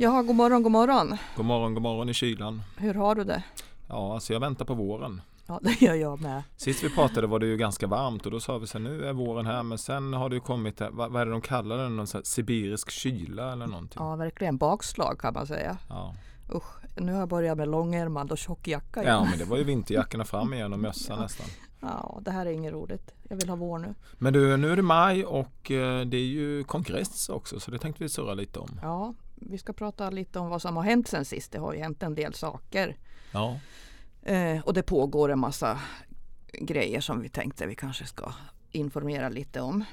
Jaha, god morgon, god morgon. God morgon, god morgon i kylan. Hur har du det? Ja, alltså jag väntar på våren. Ja, det gör jag med. Sist vi pratade var det ju ganska varmt och då sa vi så här, nu är våren här men sen har det ju kommit, vad, vad är det de kallar den, någon sån här sibirisk kyla eller någonting? Ja, verkligen bakslag kan man säga. Ja. Usch, nu har jag börjat med långärmad och tjock jacka igen. ja, men det var ju vinterjackorna fram igen och mössa Ja. nästan. Ja, det här är inget roligt. Jag vill ha vår nu. Men du, nu är det maj och eh, det är ju kongress också så det tänkte vi surra lite om. Ja, vi ska prata lite om vad som har hänt sen sist. Det har ju hänt en del saker. Ja, Eh, och det pågår en massa grejer som vi tänkte vi kanske ska informera lite om.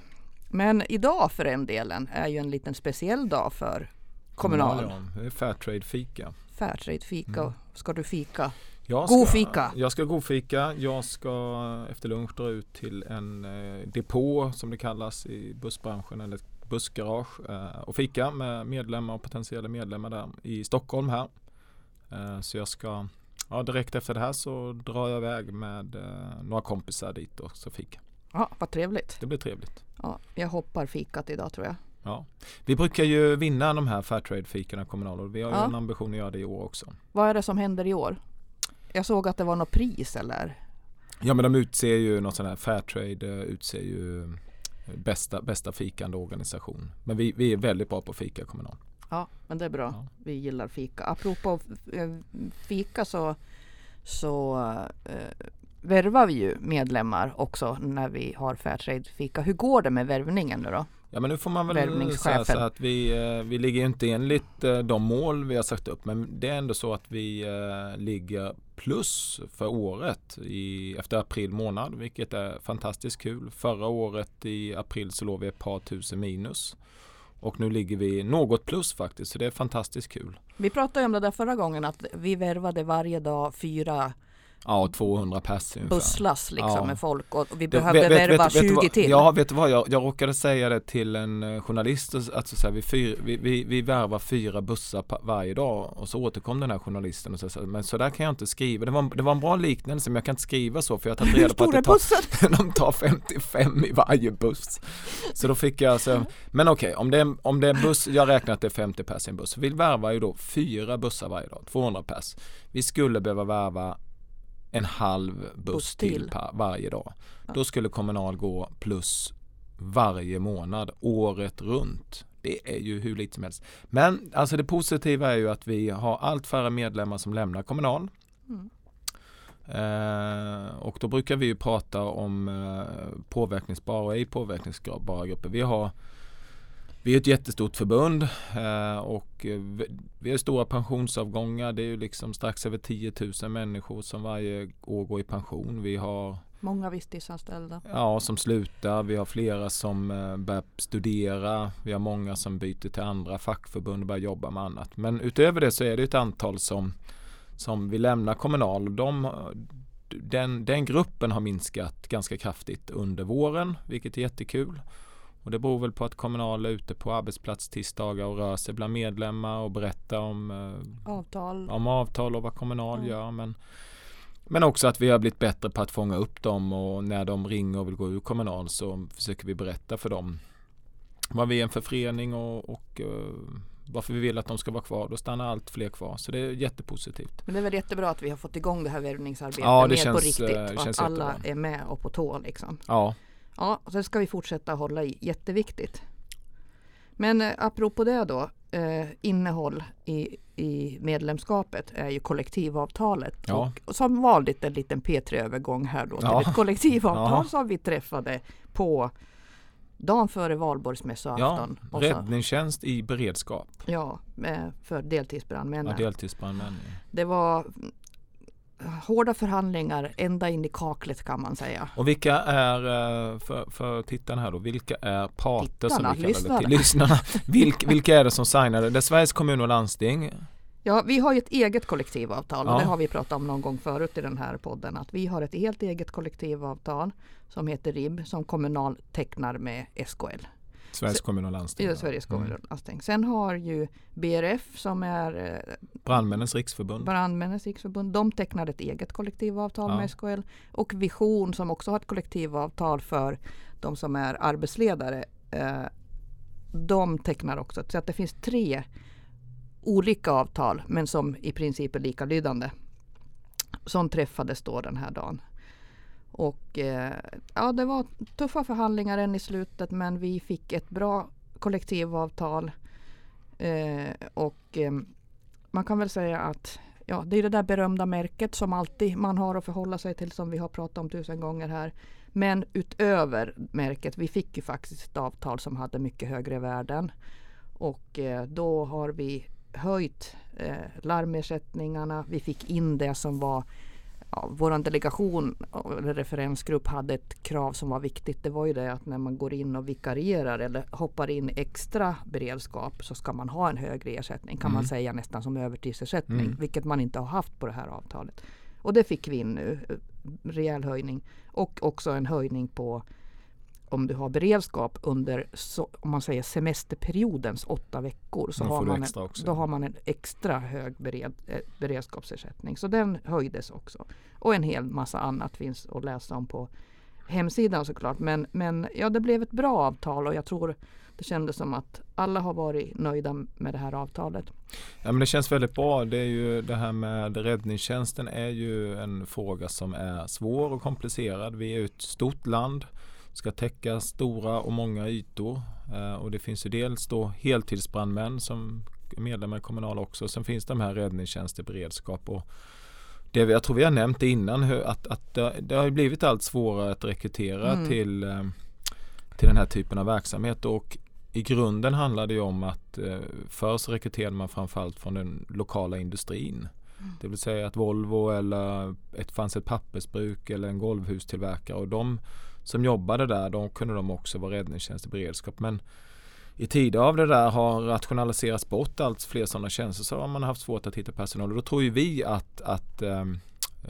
Men idag för en delen är ju en liten speciell dag för Kommunal. det är Fairtrade-fika. Fairtrade-fika. Mm. Ska du fika? Jag God ska- fika. Jag ska godfika. Jag ska efter lunch dra ut till en eh, depå som det kallas i bussbranschen eller bussgarage eh, och fika med medlemmar och potentiella medlemmar där i Stockholm här. Eh, så jag ska ja, direkt efter det här så drar jag iväg med eh, några kompisar dit och så fika. Ja, vad trevligt. Det blir trevligt. Ja, jag hoppar fikat idag tror jag. Ja. Vi brukar ju vinna de här Fairtrade-fikorna kommunal och vi har ju Ja. en ambition att göra det i år också. Vad är det som händer i år? Jag såg att det var något pris eller? Ja men de utser ju något sånt här Fairtrade utser ju bästa, bästa fikande organisation. Men vi, vi är väldigt bra på fika kommunal. Ja, men det är bra. Ja. Vi gillar fika. Apropå eh, fika så, så eh, värvar vi ju medlemmar också när vi har Fairtrade-fika. Hur går det med värvningen nu då? Ja men nu får man väl säga så att vi, eh, vi ligger inte enligt eh, de mål vi har sagt upp. Men det är ändå så att vi eh, ligger plus för året i, efter april månad. Vilket är fantastiskt kul. Förra året i april så låg vi ett par tusen minus. Och nu ligger vi något plus faktiskt. Så det är fantastiskt kul. Vi pratade om det där förra gången att vi värvade varje dag fyra Ja, 200 pers ungefär. busslass liksom Ja. med folk och vi behövde värva vet- vet du 20 vad- till. Ja, vet du vad? Jag, jag råkade säga det till en eh, journalist. Att så här, vi, fyr, vi, vi, vi värvar fyra bussar varje dag. Och så återkom den här journalisten och sa men så där kan jag inte skriva. Det var, det var en bra liknelse men jag kan inte skriva så för jag har tagit reda på att det tar, de tar 55 i varje buss. Så då fick jag alltså, men okej, om, det är, om det är buss, jag räknar att det är 50 pers i en buss. Vi värvar ju då fyra bussar varje dag, 200 pers. Vi skulle behöva värva en halv buss, till, till. varje dag. Ja. Då skulle Kommunal gå plus varje månad, året runt. Det är ju hur lite som helst. Men alltså det positiva är ju att vi har allt färre medlemmar som lämnar Kommunal. Mm. Eh, och då brukar vi ju prata om eh, påverkningsbara och ej påverkningsbara grupper. Vi har vi är ett jättestort förbund eh, och eh, vi- vi har stora pensionsavgångar. Det är ju liksom strax över 10 000 människor som varje år går i pension. Vi har Många visstidsanställda. ja, som slutar. Vi har flera som eh, börjar studera. Vi har många som byter till andra fackförbund och börjar jobba med annat. Men utöver det så är det ett antal som, som vill lämna Kommunal. De, den, den gruppen har minskat ganska kraftigt under våren, vilket är jättekul. Och det beror väl på att Kommunal är ute på arbetsplatstisdagar och rör sig bland medlemmar och berättar om eh, Avtal. om avtal och vad Kommunal Ja. gör. Men, men också att vi har blivit bättre på att fånga upp dem och när de ringer och vill gå ur Kommunal så försöker vi berätta för dem vad vi är för förening och, och eh, varför vi vill att de ska vara kvar. Då stannar allt fler kvar. Så det är jättepositivt. Men det är väl jättebra att vi har fått igång det här värvningsarbetet Ja, det mer känns, på riktigt. eh, och att alla jättebra. är med och på tå liksom. Ja, Ja, sen ska vi fortsätta hålla i. Jätteviktigt. Men eh, apropå det då. Eh, innehåll i, i medlemskapet är ju kollektivavtalet. Ja. Och, som vanligt en liten P3-övergång här då till Ja. ett kollektivavtal Ja. som vi träffade på dagen före valborgsmässoafton. ja räddningstjänst i beredskap. ja, för deltidsbrandmännen. Ja, deltidsbrandmän. Det var hårda förhandlingar ända in i kaklet kan man säga. Och vilka är, eh, för, för tittarna här då, vilka är parter Tittarna, som vi lyssnarna. till lyssnarna? Vilka, vilka är det som signade? Det är Sveriges kommun och landsting, Ja, vi har ju ett eget kollektivavtal och Ja. det har vi pratat om någon gång förut i den här podden. Att vi har ett helt eget kollektivavtal som heter RIB som Kommunal tecknar med SKL. Sveriges kommun och landsting. Ja. Sveriges kommun Mm. och landsting. Sen har ju BRF som är eh, Brandmännens riksförbund. Brandmännens riksförbund. De tecknar ett eget kollektivavtal Ja. med SKL. Och Vision som också har ett kollektivavtal för de som är arbetsledare. Eh, de tecknar också. Så att det finns tre olika avtal men som i princip är likalydande. Som träffades då den här dagen. Och eh, ja, det var tuffa förhandlingar än i slutet men vi fick ett bra kollektivavtal. Eh, och eh, man kan väl säga att ja, det är det där berömda märket som alltid man har att förhålla sig till som vi har pratat om tusen gånger här. Men utöver märket, vi fick ju faktiskt ett avtal som hade mycket högre värden. Och eh, då har vi höjt eh, larmersättningarna. Vi fick in det som var ja, vår delegation eller referensgrupp hade ett krav som var viktigt. Det var ju det att när man går in och vikarierar eller hoppar in extra beredskap så ska man ha en högre ersättning kan mm. man säga nästan som övertidsersättning. Mm. Vilket man inte har haft på det här avtalet. Och det fick vi in nu. Rejäl höjning. Och också en höjning på om du har beredskap under så, om man säger semesterperiodens åtta veckor så har man, en, då har man en extra hög bered, eh, beredskapsersättning. Så den höjdes också. Och en hel massa annat finns att läsa om på hemsidan såklart. Men, men ja, det blev ett bra avtal och jag tror det kändes som att alla har varit nöjda med det här avtalet. Ja, men det känns väldigt bra. Det, är ju, det här med räddningstjänsten är ju en fråga som är svår och komplicerad. Vi är ett stort land ska täcka stora och många ytor. Eh, och det finns ju dels då heltidsbrandmän som är medlemmar i Kommunal också. Sen finns de här räddningstjänster, beredskap och det jag tror vi har nämnt innan att, att det har blivit allt svårare att rekrytera mm. till, eh, till den här typen av verksamhet. Och i grunden handlar det om att eh, förr så rekryterade man framförallt från den lokala industrin. Mm. Det vill säga att Volvo eller ett, fanns ett pappersbruk eller en golvhustillverkare och de som jobbade där, de kunde de också vara räddningstjänst i beredskap. Men i tider av det där har rationaliserats bort allt fler sådana tjänster så har man haft svårt att hitta personal. Och då tror ju vi att, att um,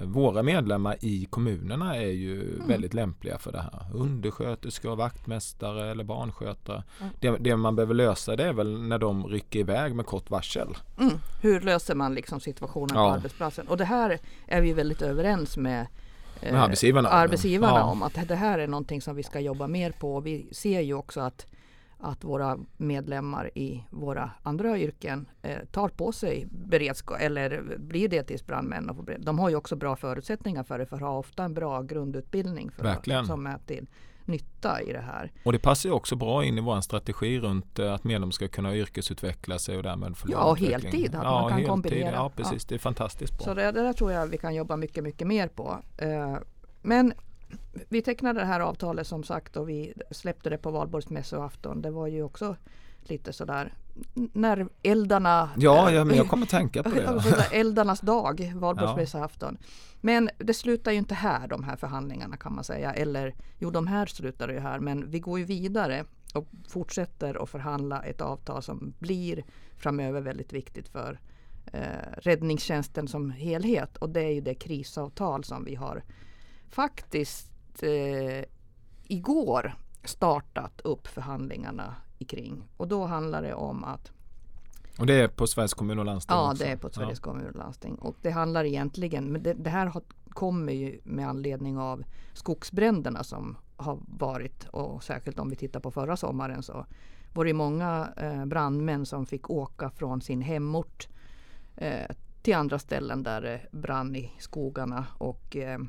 våra medlemmar i kommunerna är ju mm. väldigt lämpliga för det här. Undersköterskor, vaktmästare eller barnskötare. Mm. Det, det, man behöver lösa det är väl när de rycker iväg med kort varsel. Mm. Hur löser man liksom situationen ja. på arbetsplatsen? Och det här är vi väldigt överens med med arbetsgivarna, arbetsgivarna ja. om att det här är någonting som vi ska jobba mer på. Vi ser ju också att, att våra medlemmar i våra andra yrken eh, tar på sig beredskap eller blir deltidsbrandmän. Och de har ju också bra förutsättningar för det för har ofta en bra grundutbildning för Verkligen. som är till nytta i det här. Och det passar ju också bra in i vår strategi runt eh, att medlemmar ska kunna yrkesutveckla sig och därmed få Ja, och heltid. Att ja, man kan heltid, kombinera. Ja, precis. Ja. Det är fantastiskt bra. Så det, det där tror jag vi kan jobba mycket, mycket mer på. Eh, men vi tecknade det här avtalet som sagt och vi släppte det på valborgsmässoafton. Det var ju också lite sådär när eldarna... Ja, ja men jag kommer tänka på det. eldarnas dag, valborgsmässoafton. Ja. Men det slutar ju inte här de här förhandlingarna kan man säga. Eller jo, de här slutar ju här men vi går ju vidare och fortsätter att förhandla ett avtal som blir framöver väldigt viktigt för eh, räddningstjänsten som helhet. Och det är ju det krisavtal som vi har faktiskt eh, igår startat upp förhandlingarna kring. Och då handlar det om att och det är på Sveriges kommun och landsting? Ja, också. det är på Sveriges ja. kommun och landsting. Och det handlar egentligen, men det, det här har, kommer ju med anledning av skogsbränderna som har varit och särskilt om vi tittar på förra sommaren så var det många eh, brandmän som fick åka från sin hemort eh, till andra ställen där det brann i skogarna. Och, eh,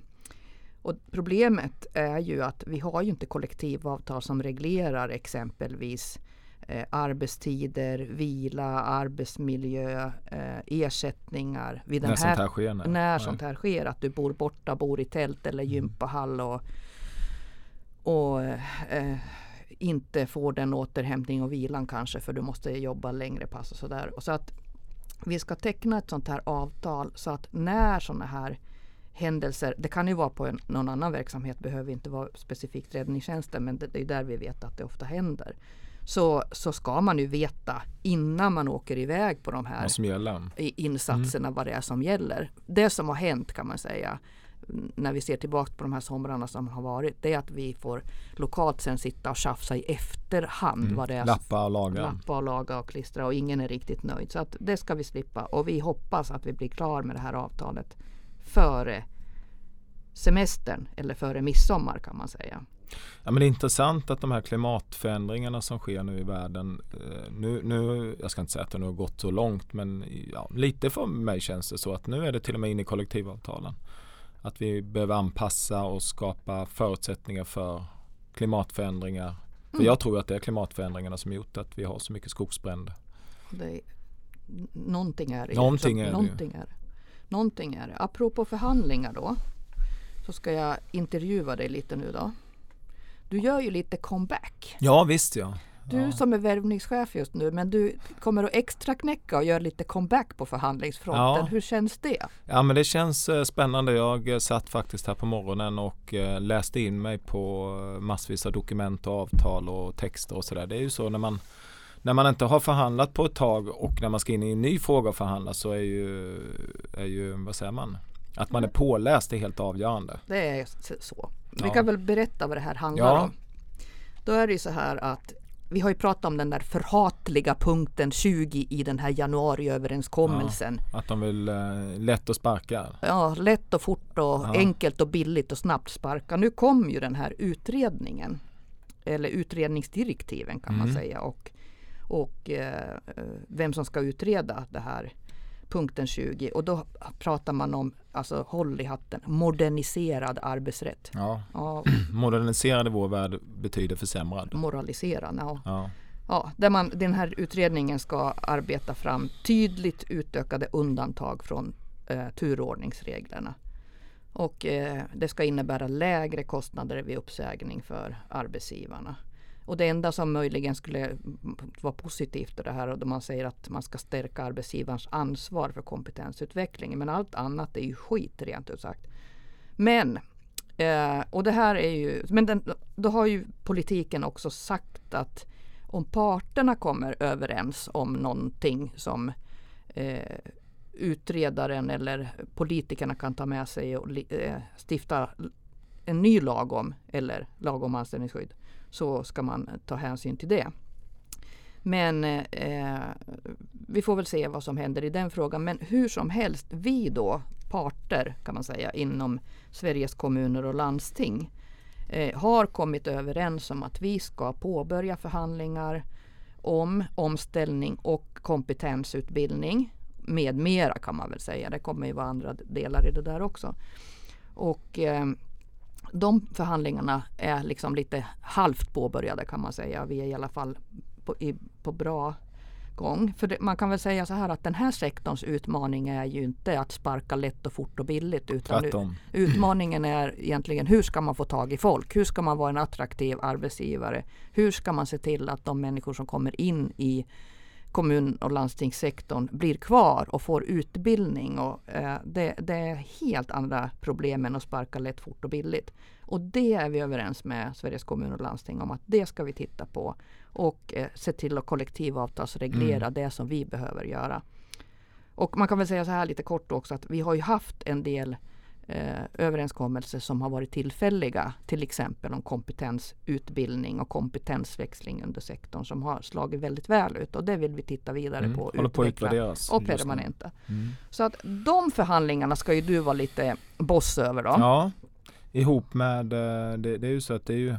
och problemet är ju att vi har ju inte kollektivavtal som reglerar exempelvis eh, arbetstider, vila, arbetsmiljö, eh, ersättningar. Vid den när här, sånt här sker? När, när sånt här sker, att du bor borta, bor i tält eller mm. gympahall och, och eh, inte får den återhämtning och vilan kanske för du måste jobba längre pass och sådär. så att vi ska teckna ett sånt här avtal så att när sådana här händelser, det kan ju vara på en, någon annan verksamhet, behöver inte vara specifikt räddningstjänsten, men det, det är där vi vet att det ofta händer så, så ska man ju veta innan man åker iväg på de här insatserna mm. vad det är som gäller. Det som har hänt kan man säga när vi ser tillbaka på de här somrarna som har varit det är att vi får lokalt sen sitta och tjafsa i efterhand. Mm. Vad det är, lappa och laga. Lappa och laga och klistra och ingen är riktigt nöjd. Så att det ska vi slippa och vi hoppas att vi blir klar med det här avtalet före semestern eller före midsommar kan man säga. Ja, men det är intressant att de här klimatförändringarna som sker nu i världen. Eh, nu, nu, jag ska inte säga att det nu har gått så långt men ja, lite för mig känns det så att nu är det till och med in i kollektivavtalen. Att vi behöver anpassa och skapa förutsättningar för klimatförändringar. Mm. För jag tror att det är klimatförändringarna som gjort att vi har så mycket skogsbränder. Det, någonting är det. Någonting är någonting det. Är, någonting är det. Apropå förhandlingar då. Så ska jag intervjua dig lite nu då. Du gör ju lite comeback. Ja visst ja. Du ja. som är värvningschef just nu, men du kommer att extra knäcka och göra lite comeback på förhandlingsfronten. Ja. Hur känns det? Ja men det känns eh, spännande. Jag eh, satt faktiskt här på morgonen och eh, läste in mig på massvis av dokument och avtal och texter och sådär. Det är ju så när man när man inte har förhandlat på ett tag och när man ska in i en ny fråga och förhandla så är ju, är ju vad säger man, att man är påläst är helt avgörande. Det är så. Vi kan väl berätta vad det här handlar ja. om. Då är det ju så här att vi har ju pratat om den där förhatliga punkten 20 i den här januariöverenskommelsen. Ja, att de vill eh, lätt att sparka. Ja, lätt och fort och ja. enkelt och billigt och snabbt sparka. Nu kom ju den här utredningen. Eller utredningsdirektiven kan mm. man säga. Och, och eh, vem som ska utreda det här punkten 20 och då pratar man om, alltså håll i hatten, moderniserad arbetsrätt. Ja. ja. Moderniserad i vår värld betyder försämrad. Moraliserad, ja. ja. Ja, där man, den här utredningen ska arbeta fram tydligt utökade undantag från eh, turordningsreglerna. Och eh, det ska innebära lägre kostnader vid uppsägning för arbetsgivarna. Och det enda som möjligen skulle vara positivt i det här, då man säger att man ska stärka arbetsgivarens ansvar för kompetensutveckling. Men allt annat är ju skit rent ut sagt. Men, eh, och det här är ju, men den, då har ju politiken också sagt att om parterna kommer överens om någonting som eh, utredaren eller politikerna kan ta med sig och eh, stifta en ny lag om, eller lag om anställningsskydd, så ska man ta hänsyn till det. Men eh, vi får väl se vad som händer i den frågan. Men hur som helst, vi då, parter kan man säga, inom Sveriges kommuner och landsting eh, har kommit överens om att vi ska påbörja förhandlingar om omställning och kompetensutbildning med mera kan man väl säga. Det kommer ju vara andra delar i det där också. Och eh, de förhandlingarna är liksom lite halvt påbörjade kan man säga. Vi är i alla fall på, i, på bra gång. För det, man kan väl säga så här att den här sektorns utmaning är ju inte att sparka lätt och fort och billigt. Utan utmaningen är egentligen hur ska man få tag i folk? Hur ska man vara en attraktiv arbetsgivare? Hur ska man se till att de människor som kommer in i kommun och landstingssektorn blir kvar och får utbildning. Och, eh, det, det, är helt andra problem än att sparka lätt, fort och billigt. Och det är vi överens med Sveriges kommun och landsting om att det ska vi titta på och eh, se till att kollektivavtalsreglera mm. det som vi behöver göra. Och man kan väl säga så här lite kort också att vi har ju haft en del eh, överenskommelser som har varit tillfälliga. Till exempel om kompetensutbildning och kompetensväxling under sektorn som har slagit väldigt väl ut. Och det vill vi titta vidare mm. på. Håller på att. Och permanenta. Mm. Så att de förhandlingarna ska ju du vara lite boss över då. Ja, ihop med, eh, det, det är ju så att det är ju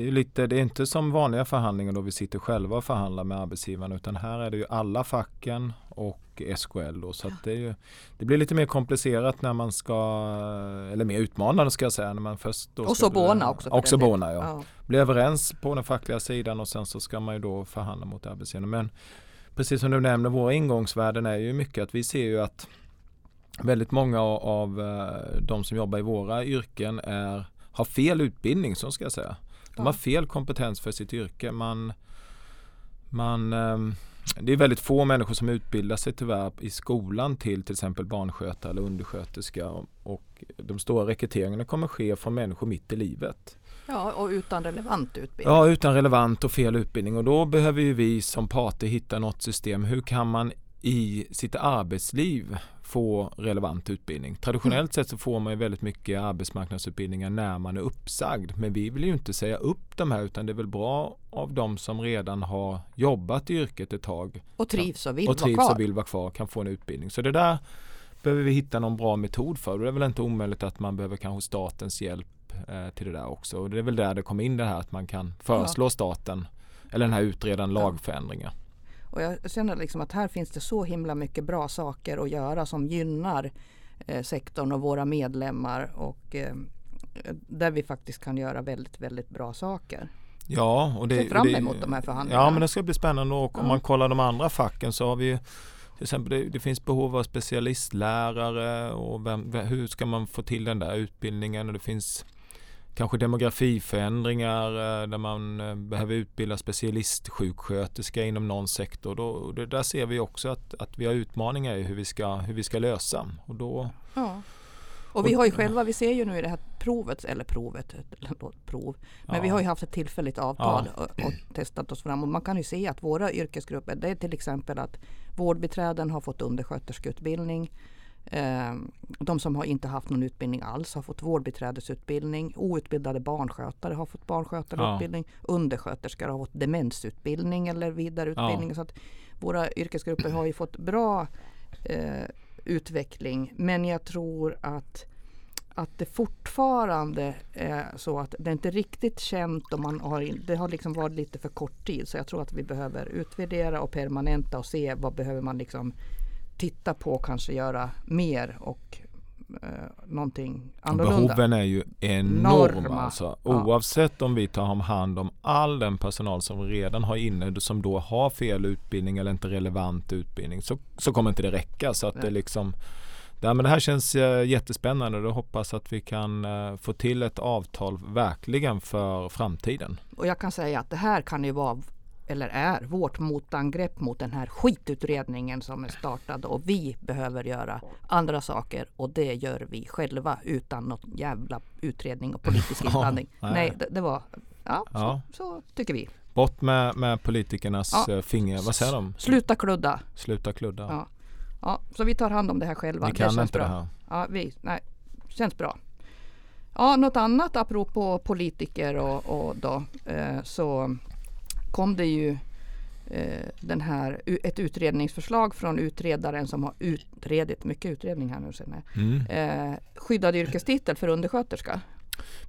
det är, lite, det är inte som vanliga förhandlingar då vi sitter själva och förhandlar med arbetsgivaren utan här är det ju alla facken och SKL då, så ja. det, ju, det, blir lite mer komplicerat när man ska, eller mer utmanande ska jag säga. När man först och så Bona också. Också Bona ja. ja. Bli överens på den fackliga sidan och sen så ska man ju då förhandla mot arbetsgivaren. Men precis som du nämner, våra ingångsvärden är ju mycket att vi ser ju att väldigt många av eh, de som jobbar i våra yrken är, har fel utbildning, så ska jag säga. De har fel kompetens för sitt yrke. Man, man, ehm, det är väldigt få människor som utbildar sig tyvärr i skolan till till exempel barnskötare eller undersköterska. Och de stora rekryteringarna kommer ske från människor mitt i livet. Ja, och utan relevant utbildning. Ja, utan relevant och fel utbildning. Och då behöver ju vi som parter hitta något system. Hur kan man i sitt arbetsliv få relevant utbildning. Traditionellt mm. sett så får man ju väldigt mycket arbetsmarknadsutbildningar när man är uppsagd. Men vi vill ju inte säga upp de här utan det är väl bra av de som redan har jobbat i yrket ett tag. Och trivs och vill, och trivs vara, kvar. Och vill vara kvar. Kan få en utbildning. Så det där behöver vi hitta någon bra metod för. Det är väl inte omöjligt att man behöver kanske statens hjälp hjälp eh, till det där också. Och det är väl där det kommer in det här att man kan föreslå ja. staten eller den här utredaren lagförändringar. Och jag känner liksom att här finns det så himla mycket bra saker att göra som gynnar eh, sektorn och våra medlemmar och eh, där vi faktiskt kan göra väldigt, väldigt bra saker. Ja, och det, fram emot det, de här förhandlingarna. Ja, men det ska bli spännande och om man kollar de andra facken så har vi till exempel det, det finns behov av specialistlärare och vem, hur ska man få till den där utbildningen och det finns kanske demografiförändringar eh, där man eh, behöver utbilda specialistsjuksköterska inom någon sektor. Då, det där ser vi också att, att vi har utmaningar i hur vi ska, hur vi ska lösa. Och då, ja. Och vi har ju själva, vi ser ju nu i det här provet, eller provet, prov, men ja. vi har ju haft ett tillfälligt avtal ja. och, och, testat oss fram och man kan ju se att våra yrkesgrupper, det är till exempel att vårdbiträden har fått undersköterskeutbildning. Eh, de som har inte haft någon utbildning alls har fått vårdbiträdesutbildning. Outbildade barnskötare har fått barnskötarutbildning. Ja. Undersköterskor har fått demensutbildning eller vidareutbildning. Ja. Så att våra yrkesgrupper har ju fått bra eh, utveckling. Men jag tror att, att det fortfarande är så att det inte riktigt känt och man har, det har liksom varit lite för kort tid. Så jag tror att vi behöver utvärdera och permanenta och se vad behöver man liksom titta på och kanske göra mer och eh, någonting annorlunda. Behoven är ju enorma. Alltså. Oavsett ja. om vi tar hand om all den personal som redan har inne som då har fel utbildning eller inte relevant utbildning så, så kommer inte det räcka. Så att det liksom Ja, men det här känns eh, jättespännande och jag hoppas att vi kan eh, få till ett avtal verkligen för framtiden. Och jag kan säga att det här kan ju vara eller är vårt motangrepp mot den här skitutredningen som är startad och vi behöver göra andra saker och det gör vi själva utan någon jävla utredning och politisk inblandning. nej, nej det, det, var, ja, ja. Så, så, tycker vi. Bort med, med politikernas ja. Eh, finger, vad säger de? Sluta kludda. Sluta kludda. Ja. ja, så vi tar hand om det här själva. Vi kan det inte bra. det här. Ja, vi, nej, känns bra. Ja, något annat apropå politiker och, och då eh, så kom det ju eh, den här, ett utredningsförslag från utredaren som har utredit, mycket utredning här nu sen, mm. eh, skyddad yrkestitel för undersköterska.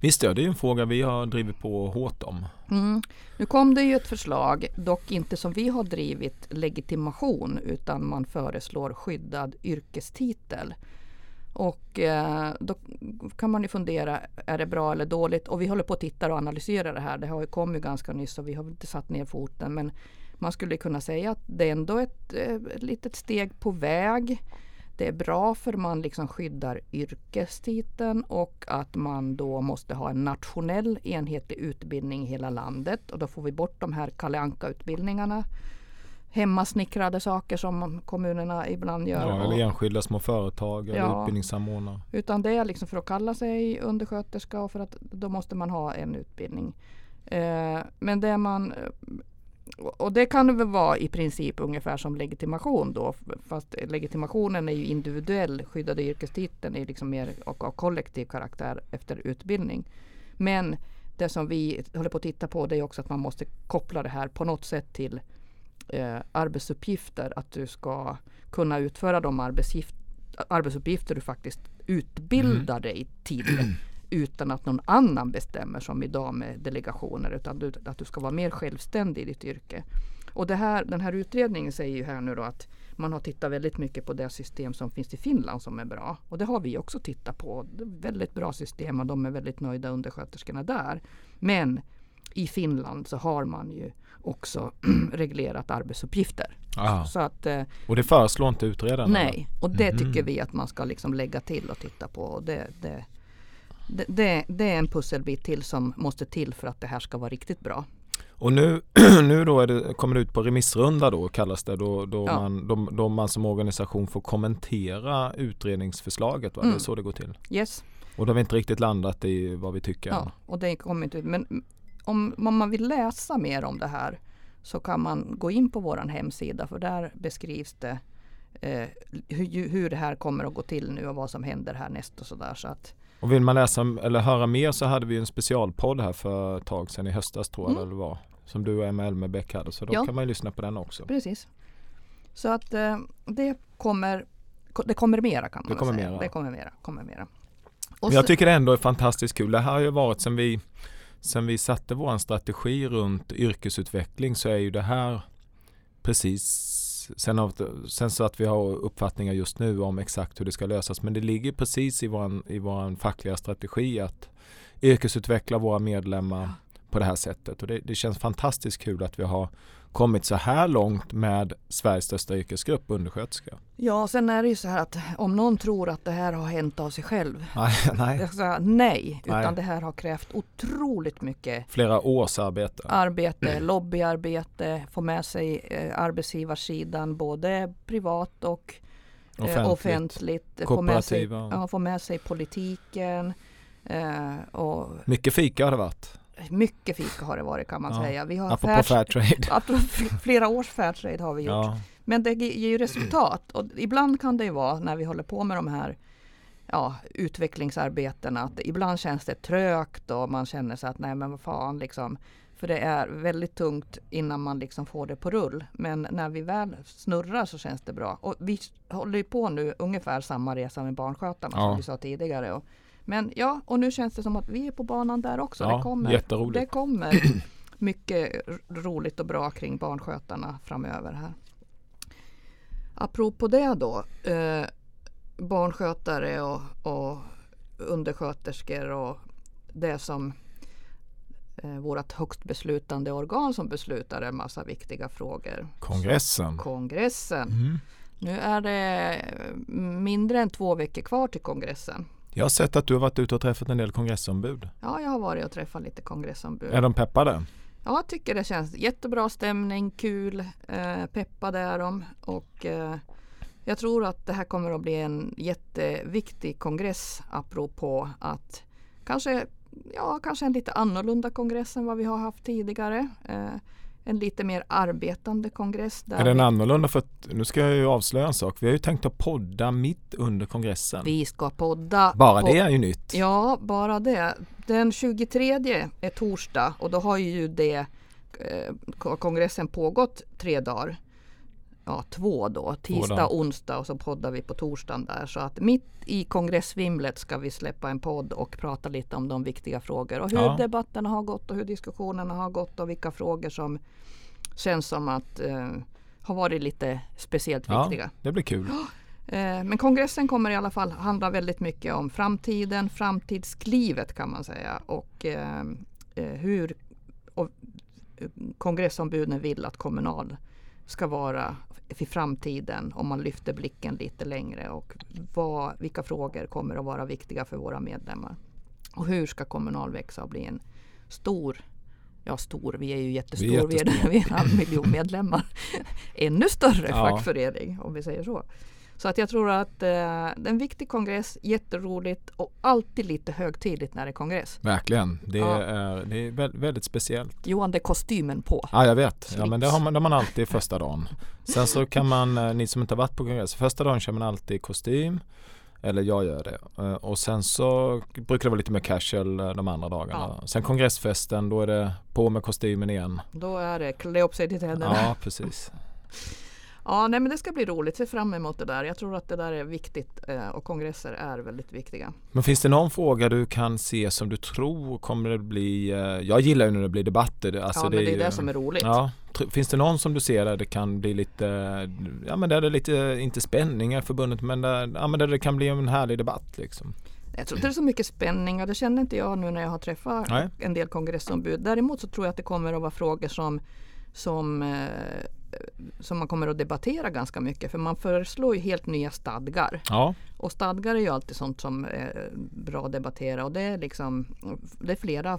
Visst ja, det är en fråga vi har drivit på hårt om. Mm. Nu kom det ju ett förslag, dock inte som vi har drivit legitimation utan man föreslår skyddad yrkestitel. Och eh, då kan man ju fundera, är det bra eller dåligt? Och vi håller på att titta och analysera det här. Det har ju kommit ganska nyss och vi har inte satt ner foten. Men man skulle kunna säga att det är ändå ett, eh, ett litet steg på väg. Det är bra för man liksom skyddar yrkestiteln och att man då måste ha en nationell enhetlig utbildning i hela landet. Och då får vi bort de här Kalle Anka-utbildningarna hemmasnickrade saker som kommunerna ibland gör. Ja, eller enskilda små företag eller ja, utbildningssamordnare. Utan det är liksom för att kalla sig undersköterska och för att då måste man ha en utbildning. Eh, men det man och det kan väl vara i princip ungefär som legitimation då. Fast legitimationen är ju individuell. Skyddade yrkestiteln är liksom mer av kollektiv karaktär efter utbildning. Men det som vi håller på att titta på det är också att man måste koppla det här på något sätt till eh, arbetsuppgifter. Att du ska kunna utföra de arbetsuppgifter du faktiskt utbildar mm. dig till. utan att någon annan bestämmer som idag med delegationer. Utan du, att du ska vara mer självständig i ditt yrke. Och det här, den här utredningen säger ju här nu då att man har tittat väldigt mycket på det system som finns i Finland som är bra. Och det har vi också tittat på. Det är väldigt bra system och de är väldigt nöjda undersköterskorna där. Men i Finland så har man ju också reglerat arbetsuppgifter. Så att, eh, och det föreslår inte utredaren? Nej, och det mm. tycker vi att man ska liksom lägga till och titta på. Och det, det, det, det, är en pusselbit till som måste till för att det här ska vara riktigt bra. Och nu, nu då det, kommer det ut på remissrunda då kallas det då, då, ja. man, då, då, man som organisation får kommentera utredningsförslaget. Va? Mm. Det är mm. så det går till? Yes. Och då har vi inte riktigt landat i vad vi tycker. Ja, och det kommer inte ut. Men om, om man vill läsa mer om det här så kan man gå in på vår hemsida för där beskrivs det eh, hur, hur det här kommer att gå till nu och vad som händer härnäst och sådär. Så att, och vill man läsa eller höra mer så hade vi en specialpodd här för ett tag sedan i höstas tror jag mm. det var. Som du och Emma Elmerbäck hade så då ja. kan man lyssna på den också. Precis. Så att eh, det kommer det kommer mera kan man det kommer säga. Mera. Det kommer mera. Kommer mera. Och Jag så- tycker det ändå är fantastiskt kul. Det här har ju varit sen vi, sen vi satte vår strategi runt yrkesutveckling så är ju det här precis Sen, har, sen så att vi har uppfattningar just nu om exakt hur det ska lösas. Men det ligger precis i vår, i vår fackliga strategi att yrkesutveckla våra medlemmar på det här sättet. Och det, det känns fantastiskt kul att vi har kommit så här långt med Sveriges största yrkesgrupp undersköterskor. Ja, sen är det ju så här att om någon tror att det här har hänt av sig själv. Nej, nej. Jag ska säga nej, utan Nej. det här har krävt otroligt mycket Flera års arbete. arbete, lobbyarbete, få med sig eh, arbetsgivarsidan både privat och eh, Offentligt. offentligt. Få med, sig, Kooperativa. ja, få med sig politiken. Eh, och Mycket fika har det varit. Mycket fika har det varit kan man Ja. säga. Vi har Apropå fair, Fairtrade. flera års fairtrade har vi gjort. Ja, Men det ger ju resultat och ibland kan det ju vara när vi håller på med de här ja, utvecklingsarbetena att ibland känns det trögt och man känner sig att nej men vad fan liksom. För det är väldigt tungt innan man liksom får det på rull. Men när vi väl snurrar så känns det bra. Och vi håller ju på nu ungefär samma resa med barnskötarna Ja. som vi sa tidigare. Och, men ja, och nu känns det som att vi är på banan där också. Ja, det, kommer, jätteroligt. det kommer mycket roligt och bra kring barnskötarna framöver här. Apropå det då, eh, barnskötare och, och undersköterskor och det som eh, vårt högst beslutande organ som beslutar en massa viktiga frågor. kongressen. Kongressen. Mm. Nu är det eh, mindre än två veckor kvar till kongressen. Jag har sett att du har varit ute och träffat en del kongressombud. Ja, jag har varit och träffat lite kongressombud. Är de peppade? Ja, jag tycker det känns jättebra stämning, kul, eh, peppade är de och eh, jag tror att det här kommer att bli en jätteviktig kongress apropå att kanske, ja, kanske en lite annorlunda kongress än vad vi har haft tidigare. Eh, en lite mer arbetande kongress. Där Är den vi, annorlunda? För att, nu ska jag ju avslöja en sak. Vi har ju tänkt att podda mitt under kongressen. vi ska podda. Bara på- det är ju nytt. Ja, bara det. Den 23 är torsdag och då har ju det eh, ko- kongressen pågått tre dagar. Ja, två då. Tisdag, onsdag och så poddar vi på torsdagen där. Så att mitt i kongressvimlet ska vi släppa en podd och prata lite om de viktiga frågor och hur Ja. debatterna har gått och hur diskussionerna har gått och vilka frågor som känns som att eh, har varit lite speciellt Ja, viktiga. det blir kul. Eh, Men kongressen kommer i alla fall handla väldigt mycket om framtiden, framtidsklivet kan man säga och eh, eh, hur och, eh, kongressombuden vill att Kommunal ska vara i framtiden om man lyfter blicken lite längre och vad, vilka frågor kommer att vara viktiga för våra medlemmar. Och hur ska Kommunal växa och bli en stor Ja stor, vi är ju jättestor, vi är, jättestora. vi är en halv miljon medlemmar. Ännu större Ja. fackförening om vi säger så. Så att jag tror att eh, det är en viktig kongress, jätteroligt och alltid lite högtidligt när det är kongress. Verkligen. Det Ja. är, det är vä- väldigt speciellt. Johan, det är kostymen på. Ja, jag vet. Ja, men det har man, det har man alltid första dagen. Sen så kan man, eh, ni som inte har varit på kongress, första dagen kör man alltid kostym. Eller jag gör det. Eh, Och sen så brukar det vara lite mer casual eh, de andra dagarna. Sen kongressfesten, då är det på med kostymen igen. Då är det klä upp sig till tänderna. Ja, precis. Ja, nej, men det ska bli roligt. Se fram emot det där. Jag tror att det där är viktigt eh, och kongresser är väldigt viktiga. Men finns det någon fråga du kan se som du tror kommer det bli, eh, jag gillar ju när det blir debatter. det- Alltså ja, men det är ju- det som är roligt. Ja, finns det någon som du ser där det kan bli lite, ja men där det är lite, inte spänningar förbundet men där, ja, men där det kan bli en härlig debatt liksom. Jag tror inte det är så mycket spänning och det känner inte jag nu när jag har träffat Nej. en del kongressombud. Däremot så tror jag att det kommer att vara frågor som, som, eh, som man kommer att debattera ganska mycket. För man föreslår ju helt nya stadgar. Ja, Och stadgar är ju alltid sånt som är bra att debattera och det är liksom det är flera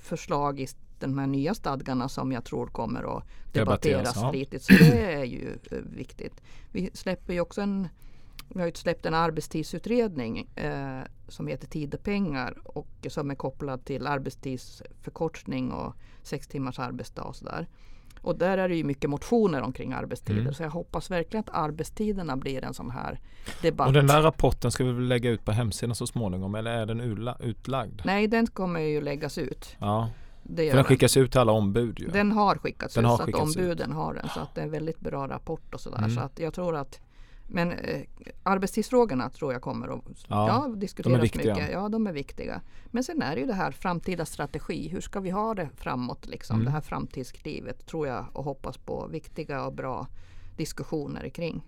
förslag i de här nya stadgarna som jag tror kommer att debatteras ja. flitigt. Så det är ju eh, viktigt. Vi släpper ju också en vi har ju släppt en arbetstidsutredning eh, som heter Tid och pengar och som är kopplad till arbetstidsförkortning och sex timmars arbetsdag och sådär. Och där är det ju mycket motioner omkring arbetstider Mm. så jag hoppas verkligen att arbetstiderna blir en sån här debatt. och den där rapporten ska vi väl lägga ut på hemsidan så småningom eller är den utlagd? Nej, den kommer ju läggas ut. Ja, Det gör för den skickas ut till alla ombud ju. Den har skickats Den ut har så att skickats ut. ombuden har den. Så att det är en väldigt bra rapport och sådär. Mm. Så att jag tror att Men eh, arbetstidsfrågorna tror jag kommer att Ja, ja, diskuteras mycket. Ja, de är viktiga. Men sen är det ju det här framtida strategi. Hur ska vi ha det framåt? Liksom? Mm. Det här framtidsklivet tror jag och hoppas på viktiga och bra diskussioner kring.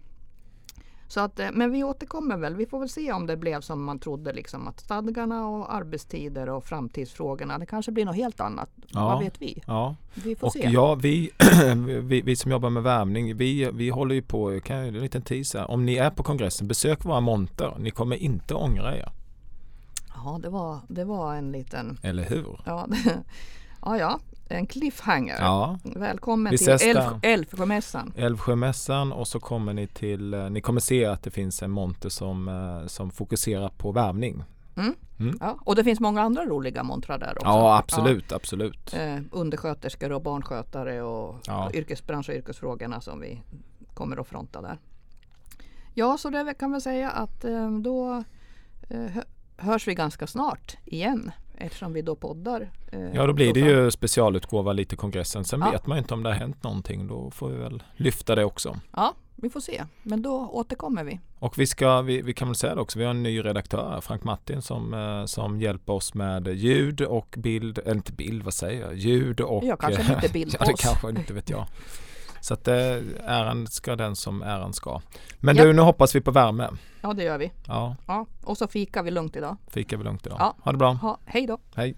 Så att, eh, men vi återkommer väl. Vi får väl se om det blev som man trodde. Liksom, att stadgarna och arbetstider och framtidsfrågorna. Det kanske blir något helt annat. Ja. Vad vet vi? Ja, Vi får och se. ja, vi, vi, vi som jobbar med värvning, vi, vi håller ju på, kan en liten teaser. Om ni är på kongressen, besök våra monter. Ni kommer inte ångra er. Ja, det var, det var en liten... Eller hur? Ja, ja, ja, en cliffhanger. Ja. Välkommen Vi till ses där. Älv- Älvsjömässan. Älvsjömässan och så kommer ni till, eh, ni kommer se att det finns en monter som, eh, som fokuserar på värvning. Ja, och det finns många andra roliga montrar där också. Ja, absolut, absolut. Ja, eh, undersköterskor och barnskötare och, Ja. yrkesbransch och yrkesfrågorna som vi kommer att fronta där. Ja, så det kan vi säga att eh, då hö- hörs vi ganska snart igen eftersom vi då poddar. eh, Ja, då blir det ju specialutgåva lite kongressen. Sen Ja. vet man ju inte om det har hänt någonting. Då får vi väl lyfta det också. Ja, vi får se. Men då återkommer vi. Och vi, ska, vi, vi kan väl säga det också, vi har en ny redaktör, Frank Martin, som, eh, som hjälper oss med ljud och bild, eller inte bild, vad säger jag, ljud och... Ja, kanske lite bild ja, det kanske inte vet jag. Så att eh, äran ska den som äran ska. Men Ja. du, nu hoppas vi på värme. Ja, det gör vi. Ja, Ja, och så fikar vi lugnt idag. fika vi lugnt idag. Ja. Ha det bra. Ha, hej då! Hej.